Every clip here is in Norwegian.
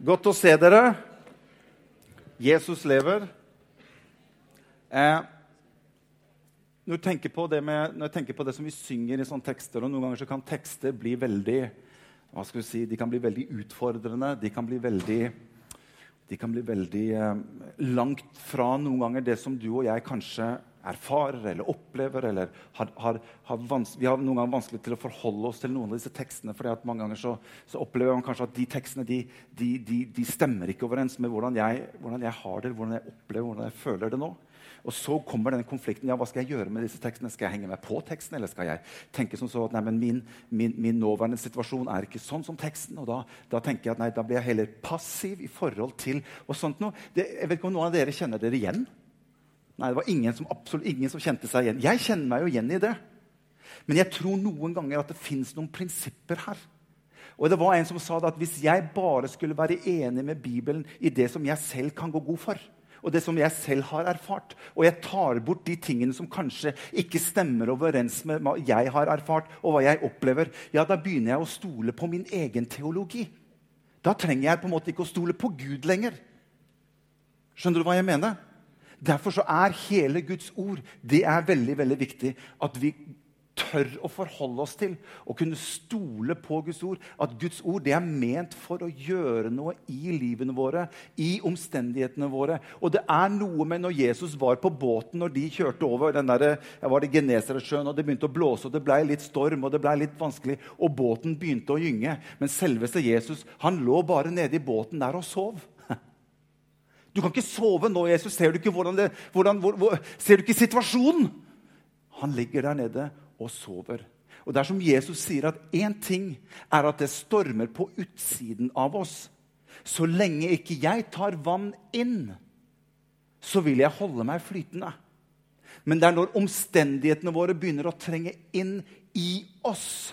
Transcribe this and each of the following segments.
Godt å se dere. Jesus lever. Eh, når, jeg tenker på det med, når jeg tenker på det som vi synger i sånne tekster, og noen ganger så kan tekster bli veldig hva skal vi si, de kan bli veldig utfordrende. De kan bli veldig, de kan bli veldig eh, langt fra noen ganger det som du og jeg kanskje erfarer eller opplever. eller har, har, har Vi har noen ganger vanskelig til å forholde oss til noen av disse tekstene. at mange ganger så, så opplever man kanskje at de tekstene de, de, de, de stemmer ikke overens med hvordan jeg, hvordan jeg, har det, hvordan jeg opplever hvordan jeg føler det nå. Og så kommer denne konflikten. ja, Hva skal jeg gjøre med disse tekstene? Skal jeg henge meg på teksten, eller skal jeg tenke som så at nei, men min, min, min nåværende situasjon er ikke sånn som teksten? Og da, da, tenker jeg at nei, da blir jeg heller passiv i forhold til og sånt noe. Det, jeg vet ikke om noen av dere kjenner dere igjen? Nei, det var ingen som, absolutt ingen som kjente seg igjen. Jeg kjenner meg jo igjen i det. Men jeg tror noen ganger at det fins noen prinsipper her. Og det var En som sa at hvis jeg bare skulle være enig med Bibelen i det som jeg selv kan gå god for, og det som jeg selv har erfart, og jeg tar bort de tingene som kanskje ikke stemmer overens med hva jeg har erfart, og hva jeg opplever, ja, da begynner jeg å stole på min egen teologi. Da trenger jeg på en måte ikke å stole på Gud lenger. Skjønner du hva jeg mener? Derfor så er hele Guds ord det er veldig, veldig viktig at vi tør å forholde oss til og kunne stole på Guds ord. At Guds ord det er ment for å gjøre noe i livene våre, i omstendighetene våre. Og det er noe med når Jesus var på båten når de kjørte over den der, var det Genesaretsjøen, og det begynte å blåse, og det ble litt storm og det ble litt vanskelig, og båten begynte å gynge. Men selveste Jesus han lå bare nede i båten der og sov. Du kan ikke sove nå, Jesus. Ser du ikke, det, hvordan, hvor, hvor, ser du ikke situasjonen? Han ligger der nede og sover. Og det er som Jesus sier, at én ting er at det stormer på utsiden av oss. Så lenge ikke jeg tar vann inn, så vil jeg holde meg flytende. Men det er når omstendighetene våre begynner å trenge inn i oss,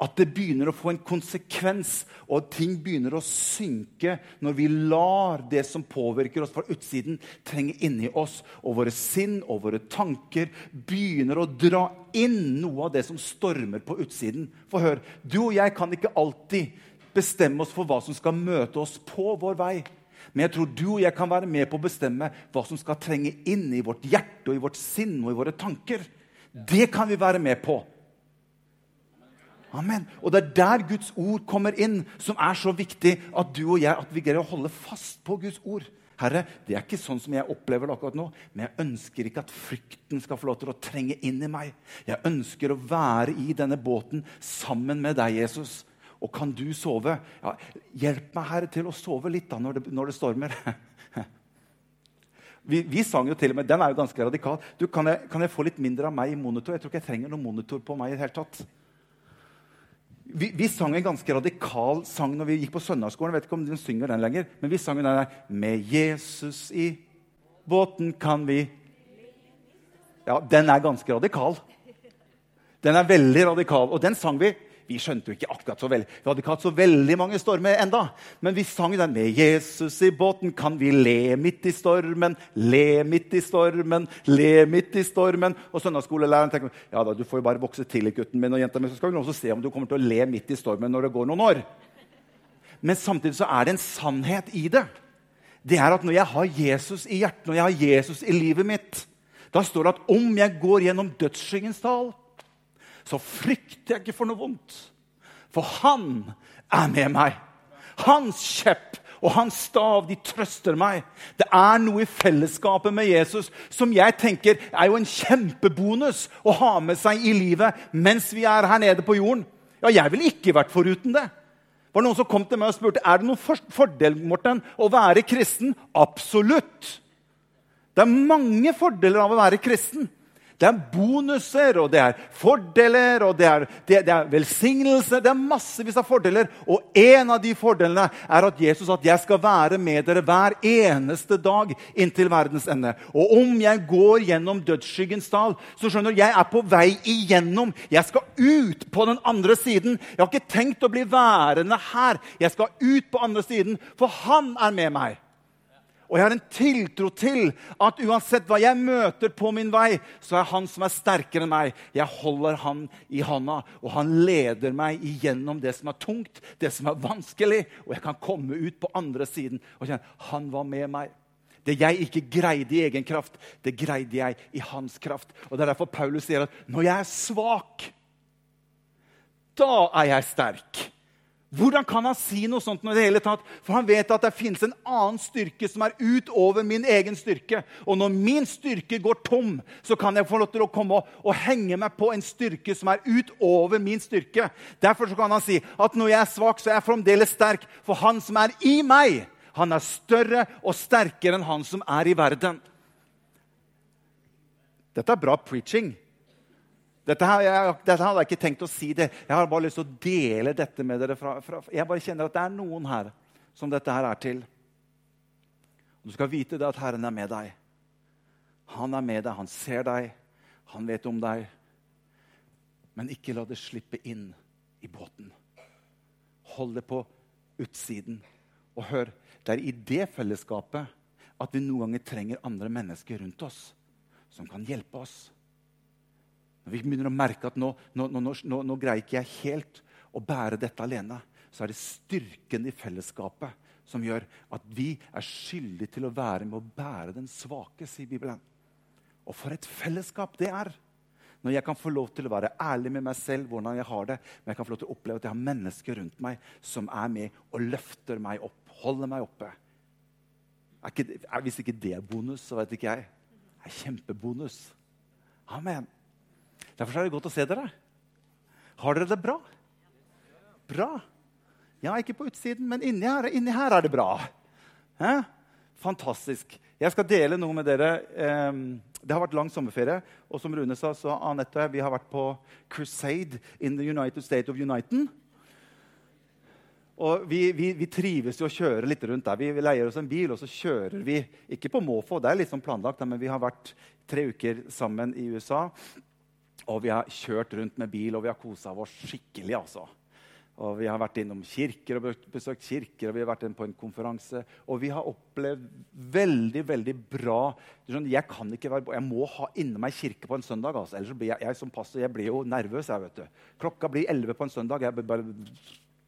at det begynner å få en konsekvens, og at ting begynner å synke når vi lar det som påvirker oss fra utsiden, trenge inni oss. Og våre sinn og våre tanker begynner å dra inn noe av det som stormer på utsiden. For hør, du og jeg kan ikke alltid bestemme oss for hva som skal møte oss på vår vei. Men jeg tror du og jeg kan være med på å bestemme hva som skal trenge inn i vårt hjerte og i vårt sinn og i våre tanker. Det kan vi være med på. Amen. Og det er der Guds ord kommer inn, som er så viktig at du og jeg at vi greier å holde fast på Guds ord. Herre, det er ikke sånn som jeg opplever det akkurat nå, men jeg ønsker ikke at frykten skal få lov til å trenge inn i meg. Jeg ønsker å være i denne båten sammen med deg, Jesus. Og kan du sove? Ja, hjelp meg, Herre, til å sove litt da når det, når det stormer. Vi, vi, sang jo til og med, Den er jo ganske radikal. Du, kan, jeg, kan jeg få litt mindre av meg i monitor? Jeg tror ikke jeg trenger noen monitor på meg i det hele tatt. Vi, vi, sang en ganske radikal sang når vi gikk på søndagsskolen. Jeg vet ikke om de synger den lenger, men vi sang den der Med Jesus i båten kan vi Ja, den er ganske radikal. Den er veldig radikal, og den sang vi vi skjønte jo ikke akkurat så veldig. Vi hadde ikke hatt så veldig mange stormer enda. Men vi sang den med 'Jesus i båten'. Kan vi le midt i stormen? Le midt i stormen, le midt i stormen. Og søndagsskolelæreren tenker ja da, du får jo bare vokse til i gutten min, og jenta mi, så skal vi også se om du kommer til å le midt i stormen når det går noen år. Men samtidig så er det en sannhet i det. Det er at når jeg har Jesus i hjertet, når jeg har Jesus i livet mitt, da står det at om jeg går gjennom dødsskyggens dal, så frykter jeg ikke for noe vondt. For han er med meg. Hans kjepp og hans stav de trøster meg. Det er noe i fellesskapet med Jesus som jeg tenker er jo en kjempebonus å ha med seg i livet mens vi er her nede på jorden. Ja, jeg ville ikke vært foruten det. Det var Noen som kom til meg og spurte er det noen fordel Morten, å være kristen. Absolutt! Det er mange fordeler av å være kristen. Det er bonuser, og det er fordeler, og det er, det, det er velsignelse. Det er massevis av fordeler. Og en av de fordelene er at Jesus sa at 'jeg skal være med dere hver eneste dag inntil verdens ende'. Og om jeg går gjennom dødsskyggens dal, så skjønner du, jeg er på vei igjennom. Jeg skal ut på den andre siden. Jeg har ikke tenkt å bli værende her. Jeg skal ut på andre siden, for han er med meg. Og jeg har en tiltro til at uansett hva jeg møter på min vei, så er han som er sterkere enn meg. Jeg holder han i hånda, og han leder meg igjennom det som er tungt, det som er vanskelig. Og jeg kan komme ut på andre siden og kjenne han var med meg. Det jeg ikke greide i egen kraft, det greide jeg i hans kraft. Og Det er derfor Paulus sier at når jeg er svak, da er jeg sterk. Hvordan kan han si noe sånt? når det hele tatt? For han vet at det finnes en annen styrke som er utover min egen styrke. Og når min styrke går tom, så kan jeg få lov til å komme og, henge meg på en styrke som er utover min styrke. Derfor kan han si at når jeg er svak, så er jeg fremdeles sterk. For han som er i meg, han er større og sterkere enn han som er i verden. Dette er bra preaching. Dette, her, jeg, dette, hadde jeg ikke tenkt å si. det. Jeg har bare lyst til å dele dette med dere. Fra, fra, jeg bare kjenner at det er noen her som dette her er til. Du skal vite det at Herren er med deg. Han er med deg, han ser deg, han vet om deg. Men ikke la det slippe inn i båten. Hold det på utsiden. Og hør, det er i det fellesskapet at vi noen ganger trenger andre mennesker rundt oss som kan hjelpe oss. Vi begynner å merke at nå, nå, nå, nå, greier ikke jeg helt å bære dette alene, så er det styrken i fellesskapet som gjør at vi er skyldige til å være med å bære den svake, sier Bibelen. Og for et fellesskap det er! Når jeg kan få lov til å være ærlig med meg selv, hvordan jeg har det, men jeg kan få lov til å oppleve at jeg har mennesker rundt meg som er med og løfter meg opp, holder meg oppe. Er ikke, er, hvis ikke det er bonus, så vet ikke jeg. Det er kjempebonus. Amen. Derfor er det godt å se dere. Har dere det bra? Bra. Ja, ikke på utsiden, men inni her, inni her er det bra. Hæ? Fantastisk. Jeg skal dele noe med dere. Det har vært lang sommerferie. Og som Rune sa, så Anette og jeg vi har vært på crusade in the United State of Uniten. Og vi, vi, vi, trives jo å kjøre litt rundt der. Vi, leier oss en bil, og så kjører vi. Ikke på måfå, det er litt sånn planlagt, men vi har vært tre uker sammen i USA. Og vi har kjørt rundt med bil, og vi har kosa oss skikkelig. altså. Og Vi har vært innom kirker og besøkt kirker, og vi har vært på en konferanse. Og vi har opplevd veldig veldig bra Jeg kan ikke være, jeg må ha inni meg kirke på en søndag. altså. Ellers blir jeg, jeg som pastor jeg blir jo nervøs. jeg vet du. Klokka blir 11 på en søndag. jeg bare,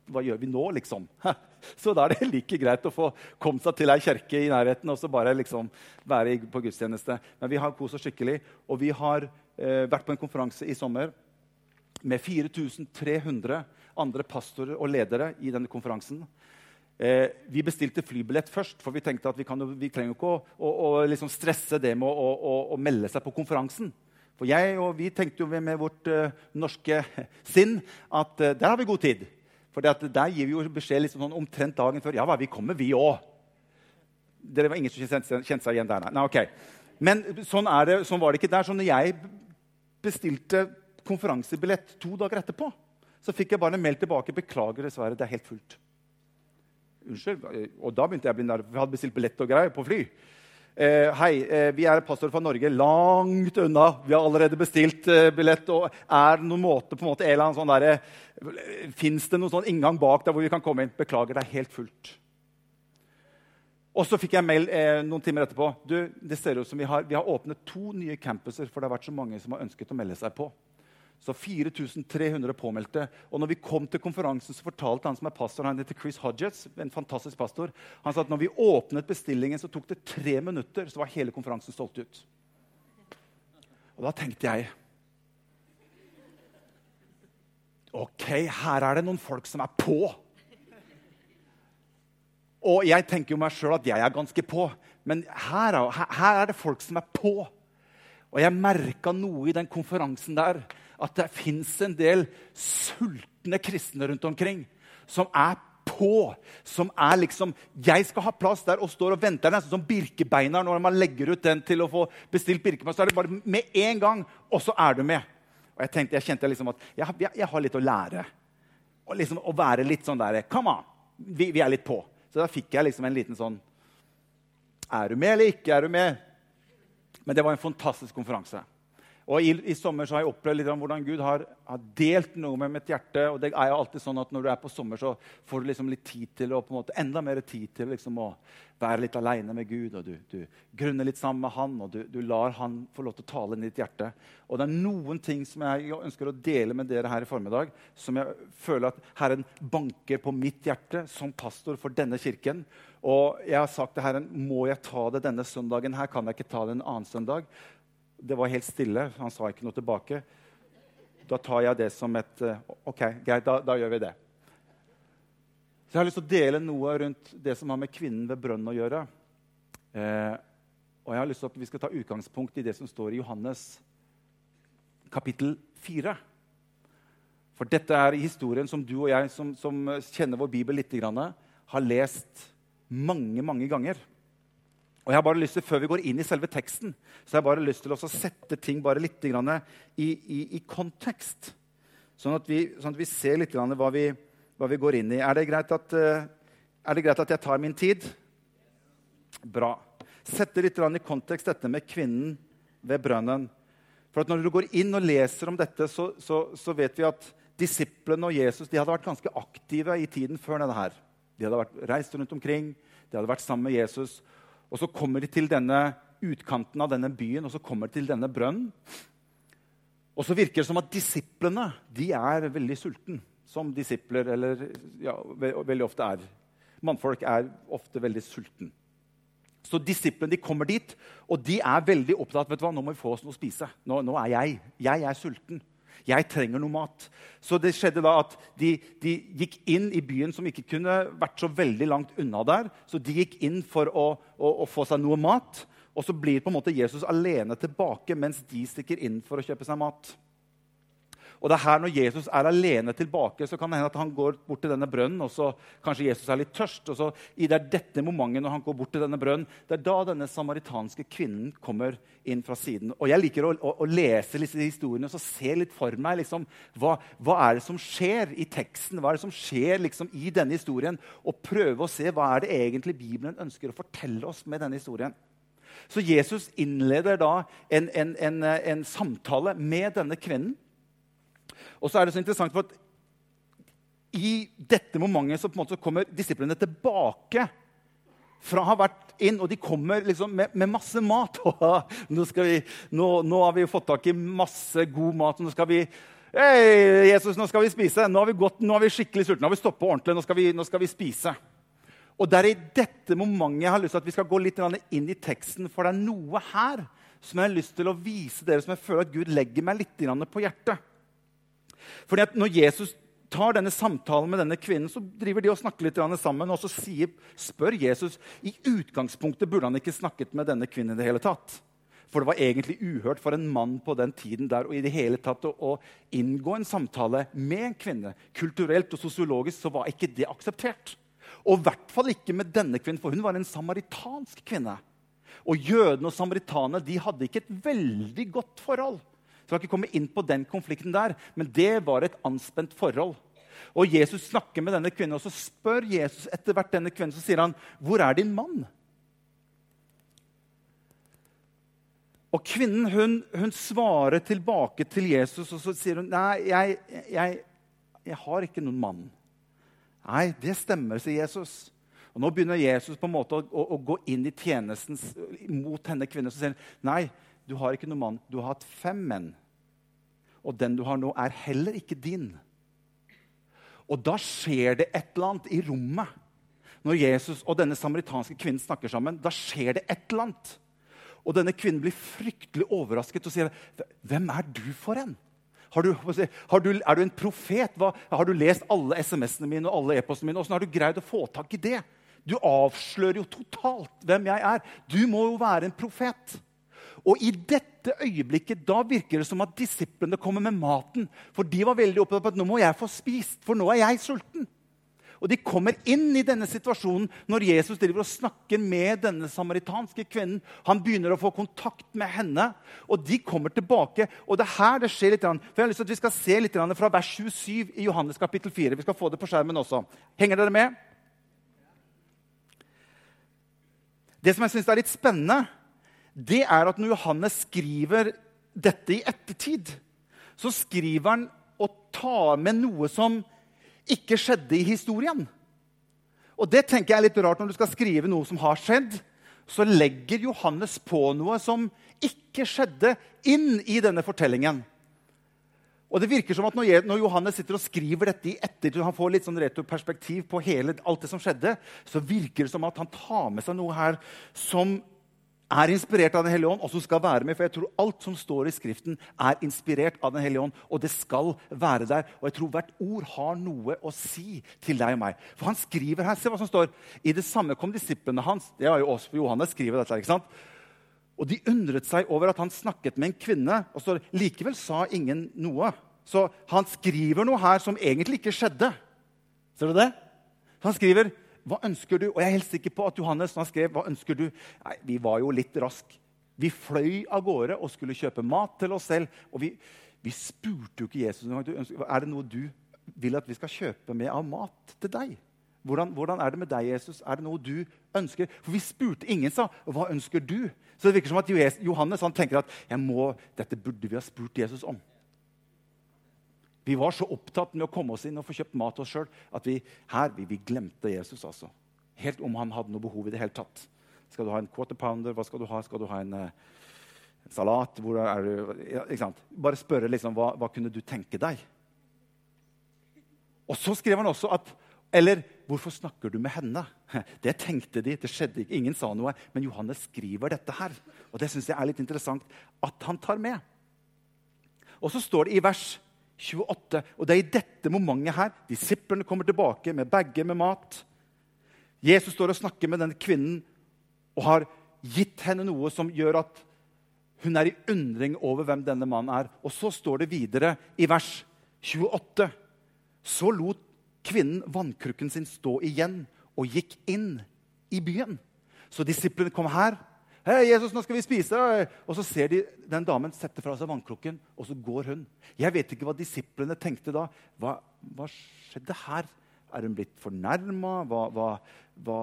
Hva gjør vi nå, liksom? Så da er det like greit å få komme seg til ei kirke i nærheten og så bare liksom være på gudstjeneste. Men vi har kost oss skikkelig. Og vi har vært på en konferanse i sommer med 4300 andre pastorer og ledere i denne konferansen. Eh, vi bestilte flybillett først, for vi tenkte at vi, kan, vi trenger ikke å, å, å liksom stresse det med å, å, melde seg på konferansen. For jeg og vi tenkte jo med vårt uh, norske sinn at uh, der har vi god tid. For der gir vi jo beskjed liksom sånn omtrent dagen før. Ja, vi kommer, vi òg. Det var ingen som kjente seg igjen der. Nei, ok. Men sånn, det, sånn, var det ikke der. Så når jeg bestilte konferansebillett to dager etterpå, så fikk jeg bare mail tilbake. 'Beklager, dessverre, det er helt fullt'. Unnskyld. Og da begynte jeg å bli nervøs. Vi hadde bestilt billett og greier på fly. Eh, hei, eh, vi er pastor fra Norge, langt unna. Vi har allerede bestilt eh, billett. og er det noen måte, på en måte, eller sånn Fins det noen sånn inngang bak der hvor vi kan komme inn? Beklager, det er helt fullt. Og så fikk jeg mail eh, noen timer etterpå. Du, det ser ut som vi har, vi har, åpnet to nye campuser, for det har vært så mange som har ønsket å melde seg på. Så 4300 påmeldte. Og når vi kom til konferansen, så fortalte han som er pastor, han heter Chris Hodgetts, en fantastisk pastor, han sa at når vi åpnet bestillingen, så tok det tre minutter, så var hele konferansen solgt ut. Og da tenkte jeg OK, her er det noen folk som er på. Og jeg tenker jo meg sjøl at jeg er ganske på. Men her, her, er det folk som er på. Og jeg merka noe i den konferansen der. At det fins en del sultne kristne rundt omkring som er på. Som er liksom Jeg skal ha plass der og står og venter. Nesten som Birkebeiner når man legger ut den til å få bestilt Birkebeiner. Så er det bare med en gang, og så er du med. Og jeg tenkte, jeg kjente liksom at jeg, jeg, jeg har litt å lære. Og liksom Å være litt sånn der Come on! Vi, vi er litt på. Så da fikk jeg liksom en liten sånn Er du med eller ikke? Er du med? Men det var en fantastisk konferanse. Og i, i, sommer så har jeg opplevd litt om hvordan Gud har, har, delt noe med mitt hjerte. og det er jo alltid sånn at Når du er på sommer, så får du liksom litt tid til og på en måte enda mer tid til liksom å være litt aleine med Gud. og Du, du grunner litt sammen med Han, og du, du, lar Han få lov til å tale inn i ditt hjerte. Og det er noen ting som jeg ønsker å dele med dere her i formiddag, som jeg føler at Herren banker på mitt hjerte som pastor for denne kirken. Og jeg har sagt til Herren må jeg ta det denne søndagen. Her kan jeg ikke ta det en annen søndag. Det var helt stille. Han sa ikke noe tilbake. Da tar jeg det som et eh, OK, greit, da, da gjør vi det. Så Jeg har lyst til å dele noe rundt det som har med kvinnen ved brønnen å gjøre. Eh, og jeg har lyst til at vi skal ta utgangspunkt i det som står i Johannes kapittel 4. For dette er historien som du og jeg som, som kjenner vår bibel litt, har lest mange, mange ganger. Og jeg har bare lyst til, Før vi går inn i selve teksten, så har jeg bare lyst til å sette ting bare litt i, i, i, kontekst. Sånn at, vi, sånn at, vi, ser litt hva vi, hva vi, går inn i. Er det, greit at, eh, er det greit at jeg tar min tid? Bra. Sette litt i kontekst dette med kvinnen ved brønnen. For Når du går inn og leser om dette, så, så, så vet vi at disiplene og Jesus de hadde vært ganske aktive i tiden før denne her. De hadde vært, reist rundt omkring, de hadde vært sammen med Jesus. Og så kommer de til denne utkanten av denne byen, og så kommer de til denne brønnen. Og så virker det som at disiplene de er veldig sultne, som disipler eller ja, veldig ofte er. Mannfolk er ofte veldig sultne. Så disiplene de kommer dit, og de er veldig opptatt vet du hva, nå må vi få oss noe å spise. Nå, nå er jeg, jeg er sulten. Jeg trenger noe mat. Så det skjedde da at de, de, gikk inn i byen som ikke kunne vært så veldig langt unna der. Så de gikk inn for å, å, å få seg noe mat. Og så blir på en måte Jesus alene tilbake mens de stikker inn for å kjøpe seg mat. Og det er her Når Jesus er alene tilbake, så kan det hende at han går bort til denne brønnen. og så Kanskje Jesus er litt tørst. og så i det er dette momentet når han går bort til denne brønnen, det er da denne samaritanske kvinnen kommer inn fra siden. Og Jeg liker å, å, å lese disse historiene og se litt for meg liksom, hva, hva, er det som skjer i teksten. Hva er det som skjer liksom, i denne historien? Og prøve å se hva er det egentlig Bibelen ønsker å fortelle oss med denne historien. Så Jesus innleder da en, en, en, en samtale med denne kvinnen. Og så er det så interessant, for at i dette momentet så måte kommer disiplene tilbake fra å ha vært inn, og de kommer liksom med, med masse mat. nå, vi, nå, nå, har vi fått tak i masse god mat. Nå skal vi Hei, Jesus, nå skal vi spise. Nå har vi, gått, nå har vi skikkelig sultne. Nå har vi stoppet ordentlig. Nå skal vi, nå skal vi spise. Og det er i dette momentet jeg har lyst til at vi skal gå litt inn i teksten, for det er noe her som jeg har lyst til å vise dere, som jeg føler at Gud legger meg litt på hjertet. Fordi at Når Jesus tar denne samtalen med denne kvinnen, så driver de og snakker litt sammen. Og så sier, spør Jesus i utgangspunktet burde han ikke snakket med denne kvinnen. i det hele tatt. For det var egentlig uhørt for en mann på den tiden der og i det hele tatt å, å inngå en samtale med en kvinne. Kulturelt og sosiologisk så var ikke det akseptert. Og i hvert fall ikke med denne kvinnen, for hun var en samaritansk kvinne. Og jødene og samaritanerne de hadde ikke et veldig godt forhold skal ikke komme inn på den konflikten der, men det var et anspent forhold. Og Jesus snakker med denne kvinnen, og så spør Jesus etter hvert denne kvinnen, så sier han, 'Hvor er din mann?' Og kvinnen hun, hun svarer tilbake til Jesus, og så sier hun, 'Nei, jeg, jeg, jeg har ikke noen mann.' Nei, det stemmer, sier Jesus. Og Nå begynner Jesus på en måte å, å, å gå inn i tjenesten mot henne kvinnen. Så sier han, 'Nei, du har ikke noen mann. Du har hatt fem menn.' Og den du har nå, er heller ikke din. Og da skjer det et eller annet i rommet. Når Jesus og denne samaritanske kvinnen snakker sammen, da skjer det et eller annet. Og denne kvinnen blir fryktelig overrasket og sier, 'Hvem er du for en?' Har du, har du, er du en profet? Hva, har du lest alle SMS-ene mine og alle e-postene mine? Åssen har du greid å få tak i det? Du avslører jo totalt hvem jeg er. Du må jo være en profet. Og i dette øyeblikket da virker det som at disiplene kommer med maten. For de var veldig opptatt av at nå må jeg få spist, for nå er jeg sulten. Og De kommer inn i denne situasjonen når Jesus driver og snakker med denne samaritanske kvinnen. Han begynner å få kontakt med henne, og de kommer tilbake. Og det er her det skjer litt. For jeg har lyst til at Vi skal se litt fra vers 27 i Johannes kapittel 4. Vi skal få det på skjermen også. Henger dere med? Det som jeg syns er litt spennende, det er at når Johannes skriver dette i ettertid, så skriver han å ta med noe som ikke skjedde i historien. Og det tenker jeg er litt rart når du skal skrive noe som har skjedd. Så legger Johannes på noe som ikke skjedde, inn i denne fortellingen. Og det virker som at Når Johannes sitter og skriver dette i ettertid, han får litt sånn retroperspektiv på hele, alt det som skjedde, så virker det som at han tar med seg noe her som er inspirert av Den hellige ånd, og som skal være med. For jeg tror alt som står i Skriften, er inspirert av Den hellige ånd, og det skal være der. Og jeg tror hvert ord har noe å si til deg og meg. For han skriver her, Se hva som står. I det samme kom disiplene hans. Det har jo oss, Johannes skriver dette. ikke sant? Og de undret seg over at han snakket med en kvinne. Og så likevel sa ingen noe. Så han skriver noe her som egentlig ikke skjedde. Ser du det? Han skriver hva ønsker du? Og jeg er helt sikker på at Johannes han skrev, hva ønsker du? Nei, Vi var jo litt rask. Vi fløy av gårde og skulle kjøpe mat til oss selv. Og vi, vi spurte jo ikke Jesus er det noe du vil at vi skal kjøpe med av mat til deg. Hvordan, hvordan, er det med deg, Jesus? Er det noe du ønsker? For vi spurte. Ingen sa 'Hva ønsker du?' Så det virker som at Johannes han tenker at må, dette burde vi ha spurt Jesus om. Vi var så opptatt med å komme oss inn og få kjøpt mat oss sjøl at vi her vi, vi, glemte Jesus. altså. Helt om han hadde noe behov i det hele tatt. Skal du ha en quarter pounder? Hva skal du ha? Skal du ha en, uh, en salat? Hvor er du? Ja, ikke sant? Bare spørre liksom, hva, hva kunne du tenke deg? Og så skrev han også at eller hvorfor snakker du med henne? Det tenkte de. det skjedde ikke, Ingen sa noe. Men Johannes skriver dette her. Og det syns jeg er litt interessant at han tar med. Og så står det i vers 28, og det er i dette momentet her disiplene kommer tilbake med bager med mat. Jesus står og snakker med denne kvinnen og har gitt henne noe som gjør at hun er i undring over hvem denne mannen er. Og så står det videre i vers 28. Så lot kvinnen vannkrukken sin stå igjen og gikk inn i byen. Så disiplene kom her. Hei, Jesus, nå skal vi spise. Og så ser de den damen sette fra seg vannkrukken, og så går hun. Jeg vet ikke hva disiplene tenkte da. Hva, hva skjedde her? Er hun blitt fornærma? Hva, hva,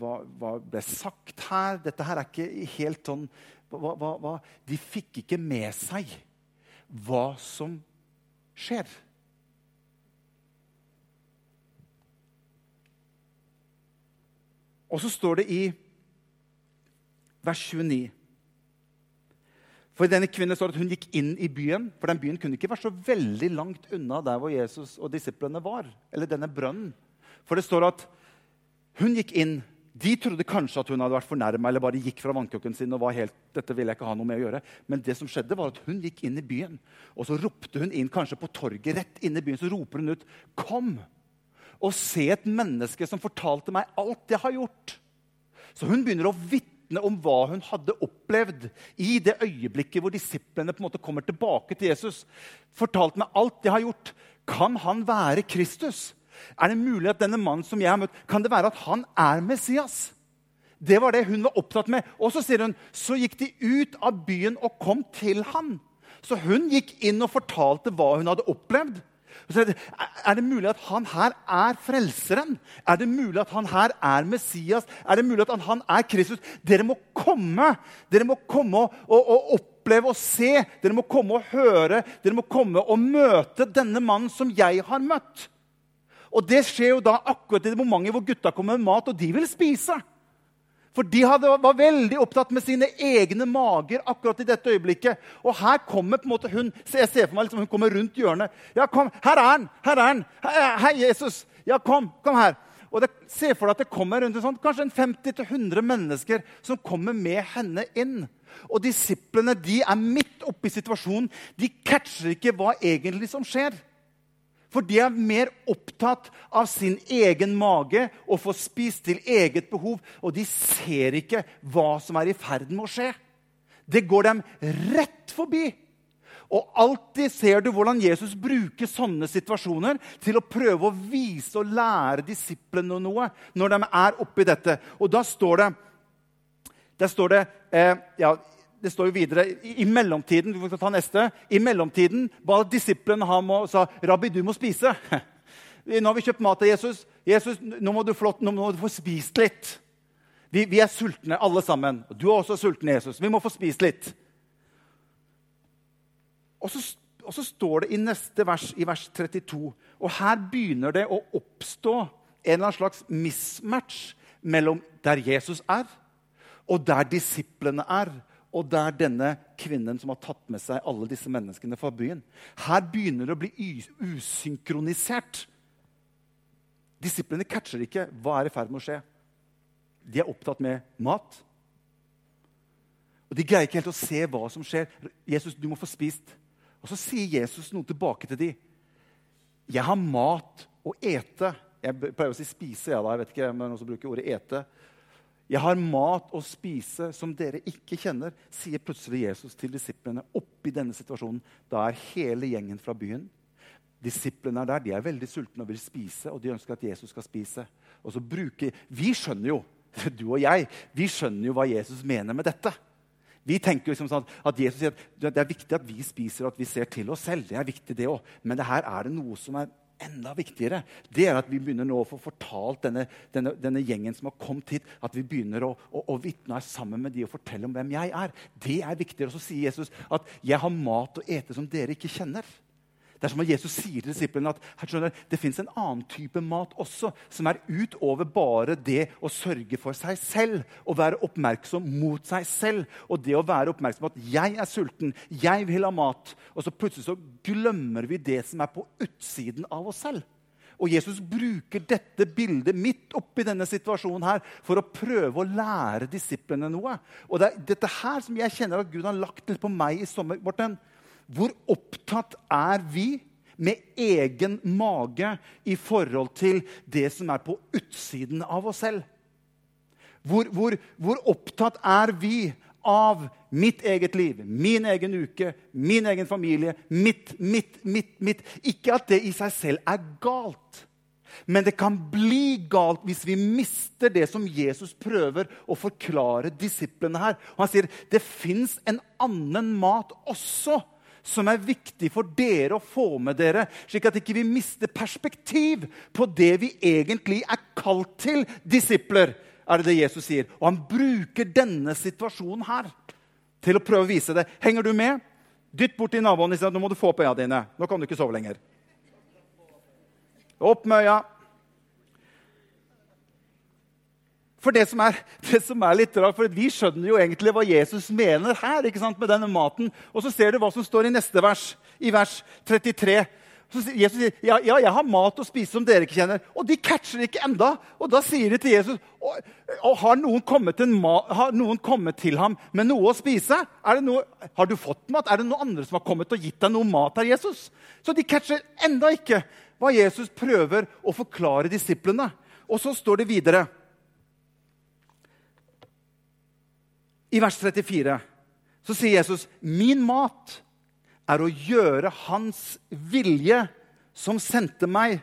hva, ble sagt her? Dette her er ikke helt sånn De fikk ikke med seg hva som skjer. Og så står det i vers 29 For denne kvinnen står at hun gikk inn i byen. For den byen kunne ikke vært så veldig langt unna der hvor Jesus og disiplene var. Eller denne brønnen. For det står at hun gikk inn. De trodde kanskje at hun hadde vært fornærma eller bare gikk fra vannkrukken sin. og var helt, dette ville jeg ikke ha noe med å gjøre. Men det som skjedde var at hun gikk inn i byen. Og så ropte hun inn kanskje på torget rett inn i byen. Så roper hun ut 'Kom!' og se et menneske som fortalte meg alt jeg har gjort. Så hun begynner å vitne om hva hun hadde opplevd i det øyeblikket hvor disiplene på en måte kommer tilbake til Jesus. Fortalte meg alt de har gjort. Kan han være Kristus? Er det mulig at denne mannen som jeg har møtt, kan det være at han er Messias? Det var det hun var opptatt med. Og så sier hun, så gikk de ut av byen og kom til han. Så hun gikk inn og fortalte hva hun hadde opplevd. Er det mulig at han her er frelseren? Er det mulig at han her er Messias? Er det mulig at han er Kristus? Dere må komme Dere må komme og, og, oppleve og se. Dere må komme og høre. Dere må komme og møte denne mannen som jeg har møtt. Og Det skjer jo da akkurat i det momentet hvor gutta kommer med mat, og de vil spise. For de hadde, var veldig opptatt med sine egne mager akkurat i dette øyeblikket. Og her kommer på en måte hun jeg ser for meg liksom, hun kommer rundt hjørnet. Ja, kom, Her er han! Her er han! Hei, Jesus! Ja, kom! Kom her! Og det, Se for deg at det kommer rundt sånt, kanskje 50-100 mennesker som kommer med henne inn. Og disiplene de er midt oppe i situasjonen. De catcher ikke hva egentlig som skjer. For de er mer opptatt av sin egen mage og få spist til eget behov. Og de ser ikke hva som er i ferd med å skje. Det går dem rett forbi. Og alltid ser du hvordan Jesus bruker sånne situasjoner til å prøve å vise og lære disiplene noe når de er oppi dette. Og da står det, der står det eh, ja, det står jo videre, i, mellomtiden vi får ta neste, i mellomtiden ba disiplene ham og sa Rabbi, du må spise. Nå har vi kjøpt mat til Jesus. Jesus, Nå må du, flott, nå må du få spist litt. Vi, vi, er sultne, alle sammen. Du er også sulten, Jesus. Vi må få spist litt. Og så, og så står det i neste vers, i vers 32 Og her begynner det å oppstå en eller annen slags mismatch mellom der Jesus er, og der disiplene er, og det er denne kvinnen som har tatt med seg alle disse menneskene fra byen. Her begynner det å bli usynkronisert. Disiplene catcher ikke hva er i ferd med å skje. De er opptatt med mat. Og De greier ikke helt å se hva som skjer. 'Jesus, du må få spist.' Og Så sier Jesus noe tilbake til dem. 'Jeg har mat å ete.' Jeg pleier å si 'spise'. Ja, da. Jeg vet ikke, men noen som bruker ordet 'ete'. 'Jeg har mat å spise som dere ikke kjenner', sier plutselig Jesus til disiplene. Oppi denne situasjonen, Da er hele gjengen fra byen. Disiplene er der, de er veldig sultne og vil spise, og de ønsker at Jesus skal spise. Og så bruker, Vi skjønner jo, du og jeg, vi skjønner jo hva Jesus mener med dette. Vi tenker liksom sånn at Jesus sier at det er viktig at vi spiser og at vi ser til oss selv. Det er viktig det også. Men det her er det noe som er enda viktigere. Det er at vi begynner nå å få fortalt denne, denne, denne gjengen som har kommet hit, at vi begynner å, å, å vitne sammen med de og fortelle om hvem jeg er. Det er viktigere. Og så sier Jesus at 'jeg har mat å ete som dere ikke kjenner'. Det er som at Jesus sier til disiplene at skjønner, det fins en annen type mat også, som er utover bare det å sørge for seg selv. og være oppmerksom mot seg selv. Og det å være oppmerksom på at 'jeg er sulten, jeg vil ha mat'. Og så plutselig så glemmer vi det som er på utsiden av oss selv. Og Jesus bruker dette bildet midt oppi denne situasjonen her for å prøve å lære disiplene noe. Og det er dette her som jeg kjenner at Gud har lagt litt på meg i sommer. Morten. Hvor opptatt er vi med egen mage i forhold til det som er på utsiden av oss selv? Hvor, hvor, hvor, opptatt er vi av mitt eget liv, min egen uke, min egen familie, mitt, mitt, mitt, mitt? Ikke at det i seg selv er galt. Men det kan bli galt hvis vi mister det som Jesus prøver å forklare disiplene her. Og han sier det fins en annen mat også som er viktig for dere å få med dere, slik at ikke vi ikke mister perspektiv på det vi egentlig er kalt til, disipler. er det det Jesus sier. Og han bruker denne situasjonen her til å prøve å vise det. Henger du med? Dytt bort til naboen og si at nå må du få opp øya dine. Nå kan du ikke sove lenger. Opp med øya. For det som, er, det som er litt rart, for Vi skjønner jo egentlig hva Jesus mener her ikke sant, med denne maten. Og så ser du hva som står i neste vers, i vers 33. Så Jesus sier ja, ja, jeg har mat å spise som dere ikke kjenner. Og de catcher ikke enda. Og da sier de til Jesus og, og har, noen har noen kommet til ham med noe å spise. Noe, har du fått mat? Er det noen andre som har kommet og gitt deg noe mat her, Jesus? Så de catcher enda ikke hva Jesus prøver å forklare disiplene. Og så står det videre I vers 34 så sier Jesus, 'Min mat er å gjøre Hans vilje som sendte meg.'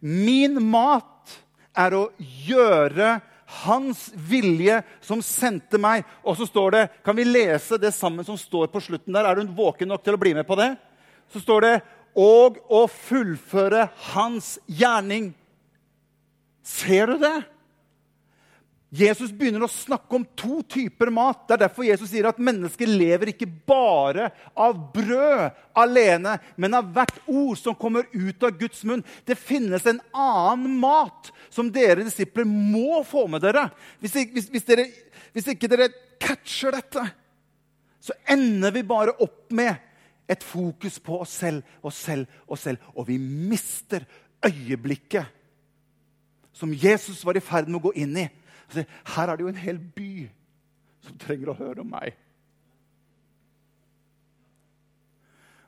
'Min mat er å gjøre Hans vilje som sendte meg.' Og så står det, Kan vi lese det sammen som står på slutten der? Er du våken nok til å bli med på det? Så står det 'og å fullføre Hans gjerning'. Ser du det? Jesus begynner å snakke om to typer mat. Det er derfor Jesus sier at mennesker lever ikke bare av brød alene, men av hvert ord som kommer ut av Guds munn. Det finnes en annen mat som dere disipler må få med dere. Hvis, hvis, hvis, dere, hvis ikke dere catcher dette, så ender vi bare opp med et fokus på oss selv oss selv oss selv. Og vi mister øyeblikket som Jesus var i ferd med å gå inn i her er det jo en hel by som trenger å høre om meg.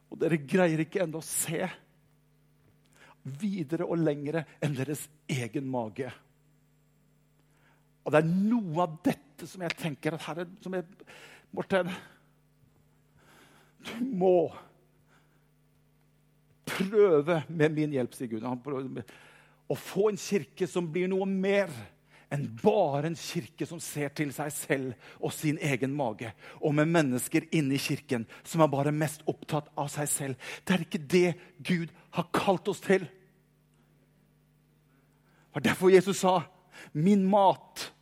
Og dere greier ikke ennå å se videre og lengre enn deres egen mage. Og det er noe av dette som jeg tenker at her er, som jeg, Morten, du må prøve med min hjelp, sier Gud, å få en kirke som blir noe mer enn bare en kirke som ser til seg selv og sin egen mage, og med mennesker inne i kirken som er bare mest opptatt av seg selv. Det er ikke det Gud har kalt oss til. Det var derfor Jesus sa, 'Min mat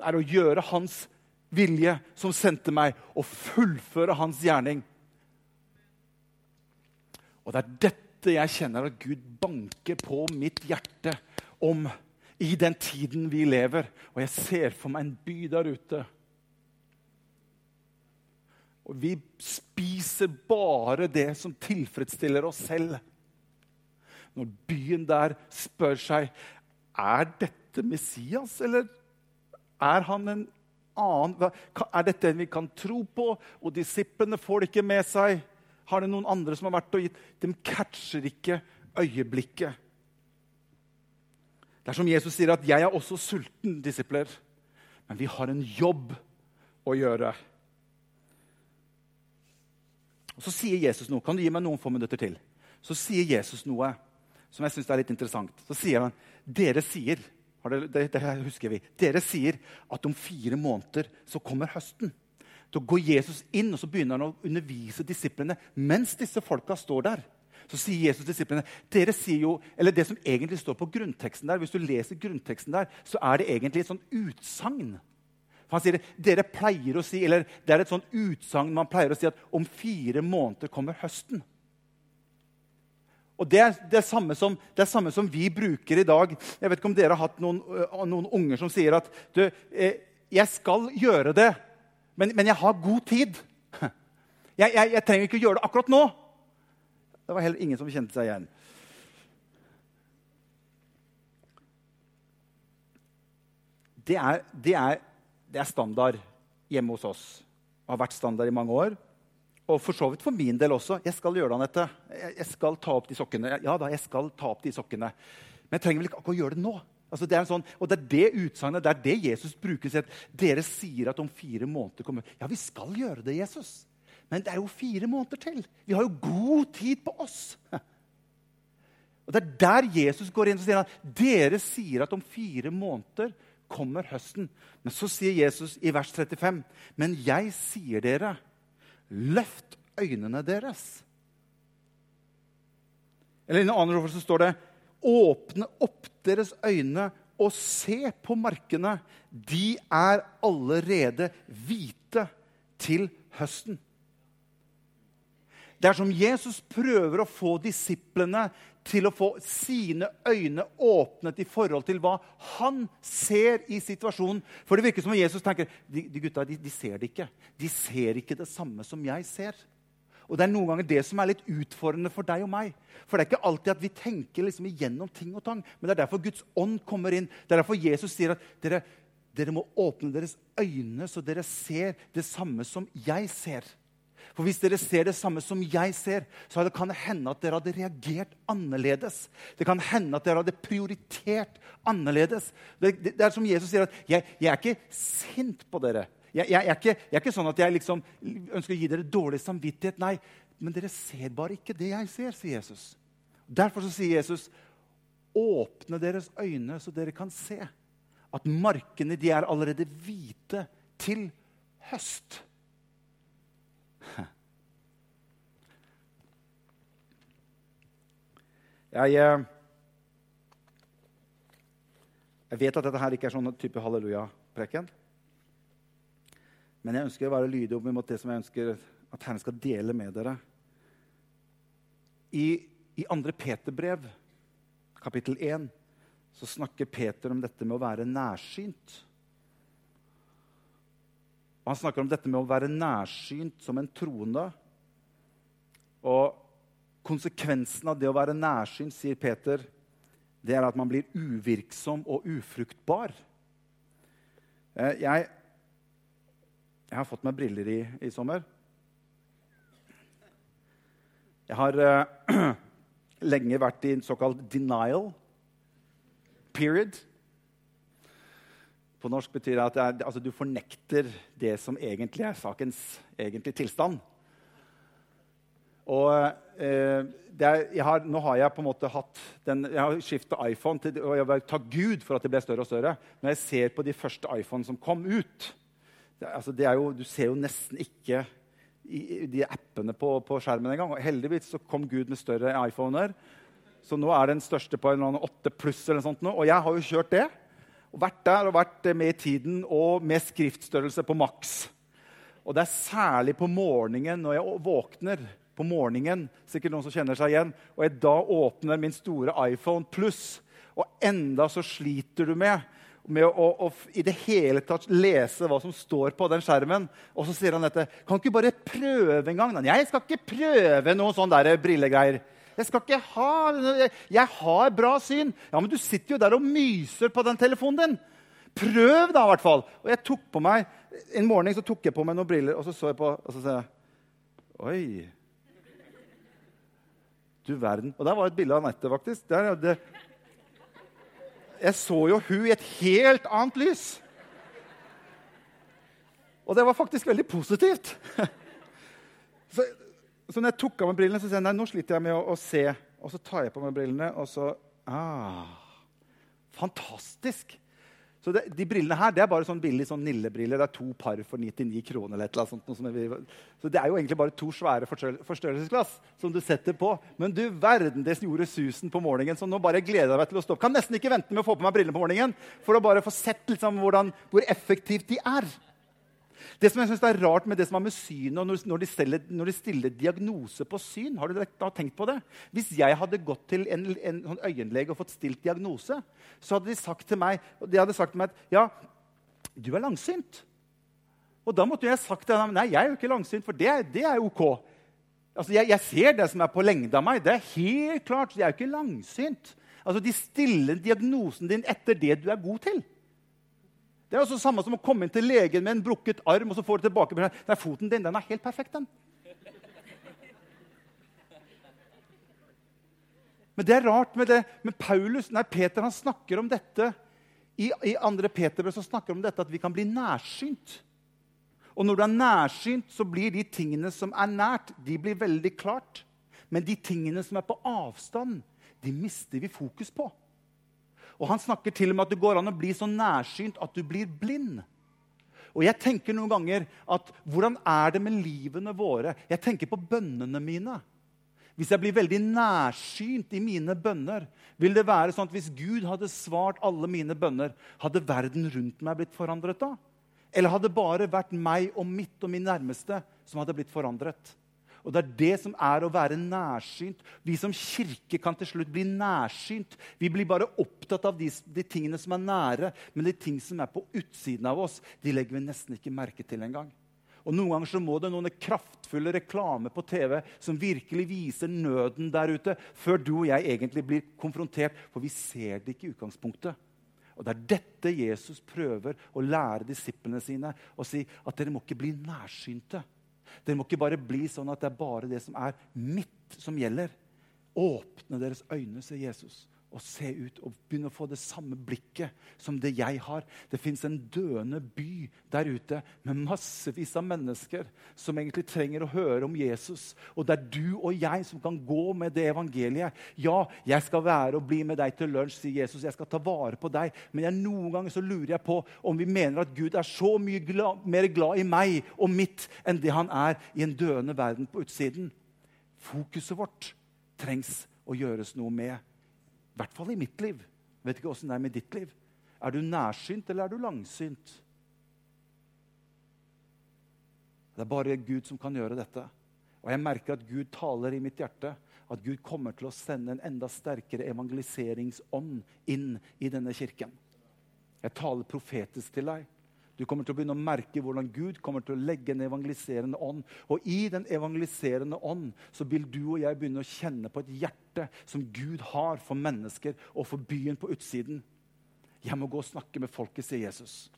er å gjøre Hans vilje som sendte meg, og fullføre Hans gjerning'. Og det er dette jeg kjenner at Gud banker på mitt hjerte om i den tiden vi lever. Og jeg ser for meg en by der ute. Og vi spiser bare det som tilfredsstiller oss selv. Når byen der spør seg er dette Messias, eller er han en annen Er dette en vi kan tro på? Og disiplene får det ikke med seg. Har det noen andre som har vært og gitt De catcher ikke øyeblikket. Det er som Jesus sier, at 'jeg er også sulten', disipler. Men vi har en jobb å gjøre. Og Så sier Jesus noe. Kan du gi meg noen få minutter til? Så sier Jesus noe som jeg syns er litt interessant. Så sier han dere sier det, det, husker vi. Dere sier at om fire måneder så kommer høsten. Da går Jesus inn og så begynner han å undervise disiplene mens disse folka står der. Så sier Jesus disiplene dere sier jo, eller Det som egentlig står på grunnteksten der, hvis du leser grunnteksten der, så er det egentlig et sånt utsagn. Han sier dere pleier å si, eller Det er et sånt utsagn man pleier å si at om fire måneder kommer høsten. Og det er det samme, som, det samme som vi bruker i dag. Jeg vet ikke om dere har hatt noen, noen unger som sier at du, eh, 'Jeg skal gjøre det, men, men, jeg har god tid.' Jeg, jeg, jeg, trenger ikke å gjøre det akkurat nå. Det var heller ingen som kjente seg igjen. Det er, det er, det er standard hjemme hos oss. Det har vært standard i mange år. Og for så vidt for min del også. Jeg skal gjøre det, Anette. Jeg skal ta opp de sokkene. Ja da, jeg skal ta opp de sokkene. Men jeg trenger vel ikke akkurat gjøre det nå. Altså, det sånn, og det er det utsagnet, det er det Jesus bruker. Dere sier at om fire måneder kommer Ja, vi skal gjøre det, Jesus. Men det er jo fire måneder til. Vi har jo god tid på oss. Og Det er der Jesus går inn og sier at dere sier at om fire måneder kommer høsten. Men så sier Jesus i vers 35.: Men jeg sier dere Løft øynene deres. Eller I en annen oversettelse står det Åpne opp deres øyne og se på markene. De er allerede hvite til høsten. Det er som Jesus prøver å få disiplene til å få sine øyne åpnet i forhold til hva han ser i situasjonen. For det virker som om Jesus tenker de, de gutta de, de ser det ikke. De ser ikke det samme som jeg ser. Og Det er noen ganger det som er litt utfordrende for deg og meg. For det er ikke alltid at vi tenker liksom igjennom ting og tang. Men det er derfor Guds ånd kommer inn. Det er derfor Jesus sier at dere, dere må åpne deres øyne, så dere ser det samme som jeg ser. For hvis dere ser det samme som jeg ser, så kan det hende at dere hadde reagert annerledes. Det kan hende at dere hadde prioritert annerledes. Det, det, det er som Jesus sier, at jeg, jeg, er ikke sint på dere. Jeg, jeg, er ikke, jeg, er ikke, sånn at jeg liksom ønsker å gi dere dårlig samvittighet. Nei, men dere ser bare ikke det jeg ser, sier Jesus. Derfor sier Jesus, åpne deres øyne, så dere kan se at markene de er allerede hvite til høst. Jeg, eh, jeg vet at dette her ikke er sånn type halleluja-preken. Men jeg ønsker å være lydig opp mot det som jeg ønsker at Herren skal dele med dere. I, i 2. Peter-brev, kapittel 1, så snakker Peter om dette med å være nærsynt. Og han snakker om dette med å være nærsynt som en troende. Og konsekvensen av det å være nærsynt, sier Peter, det er at man blir uvirksom og ufruktbar. Eh, jeg, jeg har fått meg briller i, i sommer. Jeg har uh, lenge vært i en såkalt denial period. På norsk betyr det at det altså, du fornekter det som egentlig er sakens egentlige tilstand. Og eh, er, har, Nå har jeg på en måte hatt den, jeg har skifta iPhone, til, og jeg vil ta Gud for at det ble større og større. Når jeg ser på de første iPhone som kom ut det, altså, det jo, Du ser jo nesten ikke i, de appene på, på skjermen engang. Heldigvis så kom Gud med større iPhoner. Så nå er den største på en 8 pluss. eller noe sånt nå, Og jeg har jo kjørt det og vært der og vært med i tiden og med skriftstørrelse på maks. Og det er særlig på morgenen når jeg våkner på morgenen. Sikkert noen som kjenner seg igjen. Og jeg da åpner min store iPhone pluss, og enda så sliter du med med å, å, i det hele tatt lese hva som står på den skjermen. Og så sier han dette. Kan ikke bare prøve en gang? Jeg skal ikke prøve noen sånne der brillegreier. Jeg skal ikke ha Jeg har bra syn. Ja, Men du sitter jo der og myser på den telefonen din. Prøv, da, i hvert fall. Og jeg tok på meg, En morgen så tok jeg på meg noen briller, og så så jeg på og så sa jeg, Oi. Du verden. Og der var et bilde av Anette, faktisk. Der, det, jeg så jo hun i et helt annet lys. Og det var faktisk veldig positivt. Så, så når jeg tok av meg brillene, så sier jeg nei, nå sliter jeg med å, å, se. Og så tar jeg på meg brillene, og så ah, Fantastisk! Så det, De brillene her det er bare sånn billige sånn Nille-briller. Det er to par for 99 kroner. eller et eller annet sånt. Så det er jo egentlig bare to svære forstørrelsesglass som du setter på. Men du verden, det gjorde susen på morgenen. Så nå bare gleder jeg meg til å stå opp. Kan nesten ikke vente med å få på meg brillene på morgenen for å bare få sett liksom hvordan, hvor effektivt de er. Det som jeg synes er rart med det som har med synet og når de, stiller, når de stiller diagnose på syn Har du da tenkt på det? Hvis jeg hadde gått til en, en, en øyenlege og fått stilt diagnose, så hadde de sagt til meg, sagt til meg at ja, du er langsynt. Og da måtte jeg sagt til dem nei, jeg er jo ikke langsynt, for det, det er ok. Altså, jeg, jeg, ser det som er på lengde av meg. Det er helt klart, Jeg er jo ikke langsynt. Altså, De stiller diagnosen din etter det du er god til. Det er også samme som å komme inn til legen med en brukket arm og så får du tilbake Nei, foten din den er helt perfekt. den. Men det er rart med det. Men Paulus, nei, Peter han snakker om dette. I, i andre Peterbrev snakker om dette at vi kan bli nærsynt. Og når du er nærsynt, så blir de tingene som er nært, de blir veldig klart. Men de tingene som er på avstand, de mister vi fokus på. Og Han snakker til og med at det går an å bli så nærsynt at du blir blind. Og jeg tenker noen ganger at hvordan er det med livene våre? Jeg tenker på bønnene mine. Hvis jeg blir veldig nærsynt i mine bønner, vil det være sånn at hvis Gud hadde svart alle mine bønner, hadde verden rundt meg blitt forandret da? Eller hadde det bare vært meg og mitt og min nærmeste som hadde blitt forandret? Og Det er det som er å være nærsynt. Vi som kirke kan til slutt bli nærsynt. Vi blir bare opptatt av de, de tingene som er nære, men de ting som er på utsiden av oss, de legger vi nesten ikke merke til engang. Og Noen ganger så må det noen kraftfulle reklame på TV som virkelig viser nøden der ute, før du og jeg egentlig blir konfrontert, for vi ser det ikke i utgangspunktet. Og Det er dette Jesus prøver å lære disiplene sine. Å si at dere må ikke bli nærsynte. Det må ikke bare bli sånn at det er bare det som er mitt, som gjelder. Åpne deres øyne, sier Jesus og se ut og begynne å få det samme blikket som det jeg har. Det fins en døende by der ute med massevis av mennesker som egentlig trenger å høre om Jesus. Og det er du og jeg som kan gå med det evangeliet. Ja, jeg skal være og bli med deg til lunsj, sier Jesus. Jeg skal ta vare på deg. Men jeg, noen ganger så lurer jeg på om vi mener at Gud er så mye glad, mer glad i meg og mitt enn det han er i en døende verden på utsiden. Fokuset vårt trengs å gjøres noe med. I hvert fall i mitt liv. Vet ikke åssen det er med ditt liv. Er du nærsynt, eller er du langsynt? Det er bare Gud som kan gjøre dette. Og jeg merker at Gud taler i mitt hjerte. At Gud kommer til å sende en enda sterkere evangeliseringsånd inn i denne kirken. Jeg taler profetisk til deg. Du kommer til å begynne å merke hvordan Gud kommer til å legge en evangeliserende ånd. Og i den evangeliserende ånd så vil du og jeg begynne å kjenne på et hjerte som Gud har for mennesker og for byen på utsiden. Jeg må gå og snakke med folket, sier Jesus.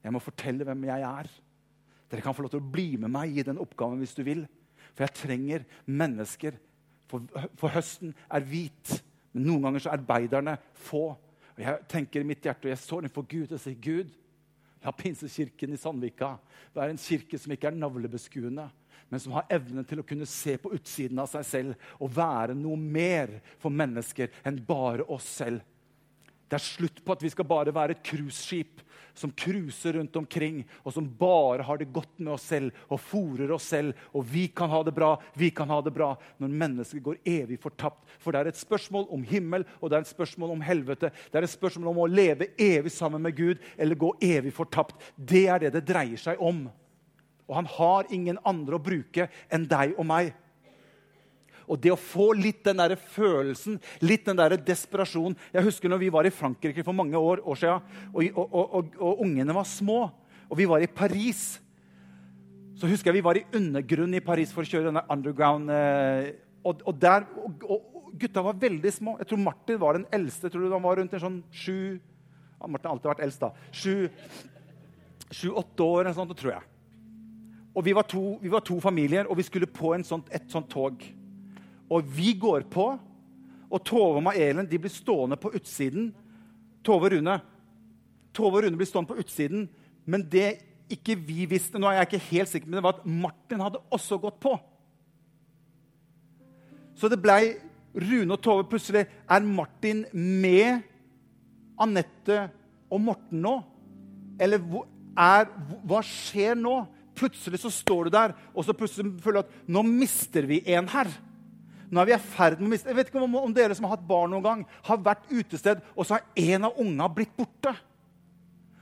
Jeg må fortelle hvem jeg er. Dere kan få lov til å bli med meg i den oppgaven hvis du vil. For jeg trenger mennesker. For, for høsten er hvit, men noen ganger så er arbeiderne få. Og Jeg tenker i mitt hjerte, og jeg står innenfor Gud og sier, Gud, La Pinsekirken i Sandvika være en kirke som ikke er navlebeskuende, men som har evne til å kunne se på utsiden av seg selv og være noe mer for mennesker enn bare oss selv. Det er slutt på at vi skal bare være et cruiseskip som cruiser rundt omkring, og som bare har det godt med oss selv og fòrer oss selv. Og vi kan ha det bra, vi kan ha det bra, når mennesket går evig fortapt. For det er et spørsmål om himmel, og det er et spørsmål om helvete. Det er et spørsmål om å leve evig sammen med Gud eller gå evig fortapt. Det er det det dreier seg om. Og han har ingen andre å bruke enn deg og meg. Og det å få litt den der følelsen, litt den der desperasjonen Jeg husker når vi var i Frankrike for mange år, år siden, og, og, og, og, ungene var små, og vi var i Paris. Så husker jeg vi var i undergrunnen i Paris for å kjøre denne underground. og, og, der, Gutta var veldig små. Jeg tror Martin var den eldste. Jeg tror Han var rundt en sånn sju Martin har alltid vært eldst, da. Sju-åtte år, eller sånt, tror jeg. Og vi var, to, vi var, to, familier, og vi skulle på sånt, et sånt tog. Og vi går på, og Tove og Maelen de blir stående på utsiden. Tove og Rune. Tove og Rune blir stående på utsiden, men det ikke vi visste nå er jeg ikke helt sikker, men det var at Martin hadde også gått på. Så det blei Rune og Tove. Plutselig er Martin med Anette og Morten nå? Eller er, hva skjer nå? Plutselig så står du der, og så plutselig føler du at nå mister vi en her. Nå er vi i ferd med å miste Jeg vet ikke om, om, dere som har hatt barn noen gang, har vært utested, og så har en av unga blitt borte.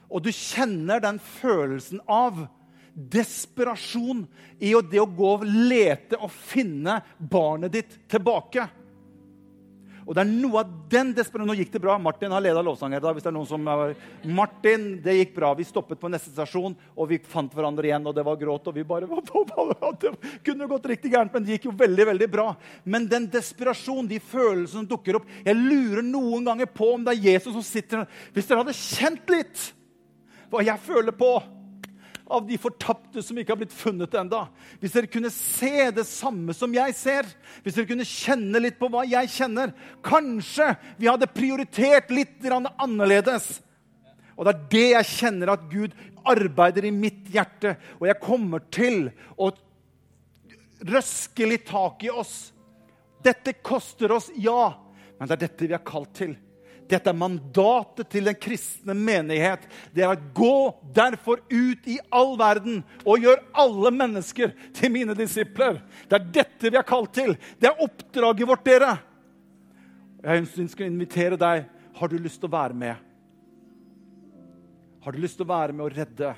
Og du kjenner den følelsen av desperasjon i det å gå og lete og finne barnet ditt tilbake. Og det er noe av den desperasjonen Nå gikk det bra. Martin har leda lovsanger. Da, hvis det er noen som er... Martin, det gikk bra. Vi stoppet på neste stasjon, og vi fant hverandre igjen. Og det var gråt, og vi bare Det kunne gått riktig gærent, men det gikk jo veldig, veldig bra. Men den desperasjonen, de følelsene som dukker opp Jeg lurer noen ganger på om det er Jesus som sitter Hvis dere hadde kjent litt hva jeg føler på av de fortapte som ikke har blitt funnet enda. Hvis dere kunne se det samme som jeg ser, hvis dere kunne kjenne litt på hva jeg kjenner Kanskje vi hadde prioritert litt annerledes. Og det er det jeg kjenner at Gud arbeider i mitt hjerte. Og jeg kommer til å røske litt tak i oss. Dette koster oss, ja, men det er dette vi er kalt til. Dette er mandatet til den kristne menighet. Det er å gå derfor ut i all verden og gjør alle mennesker til mine disipler. Det er dette vi er kalt til. Det er oppdraget vårt, dere. Jeg ønsker å invitere deg. Har du lyst til å være med? Har du lyst til å være med og redde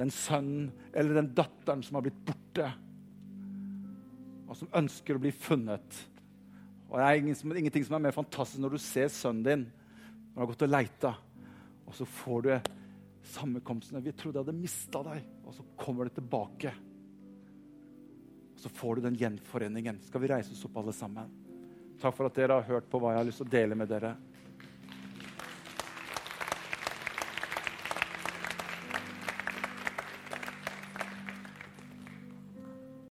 den sønnen eller den datteren som har blitt borte, og som ønsker å bli funnet? Og Det er ingenting som er mer fantastisk når du ser sønnen din når han har gått og leita, og så får du sammenkomsten. Vi trodde jeg hadde mista deg, og så kommer det tilbake. Og så får du den gjenforeningen. Skal vi reise oss opp, alle sammen? Takk for at dere har hørt på hva jeg har lyst til å dele med dere.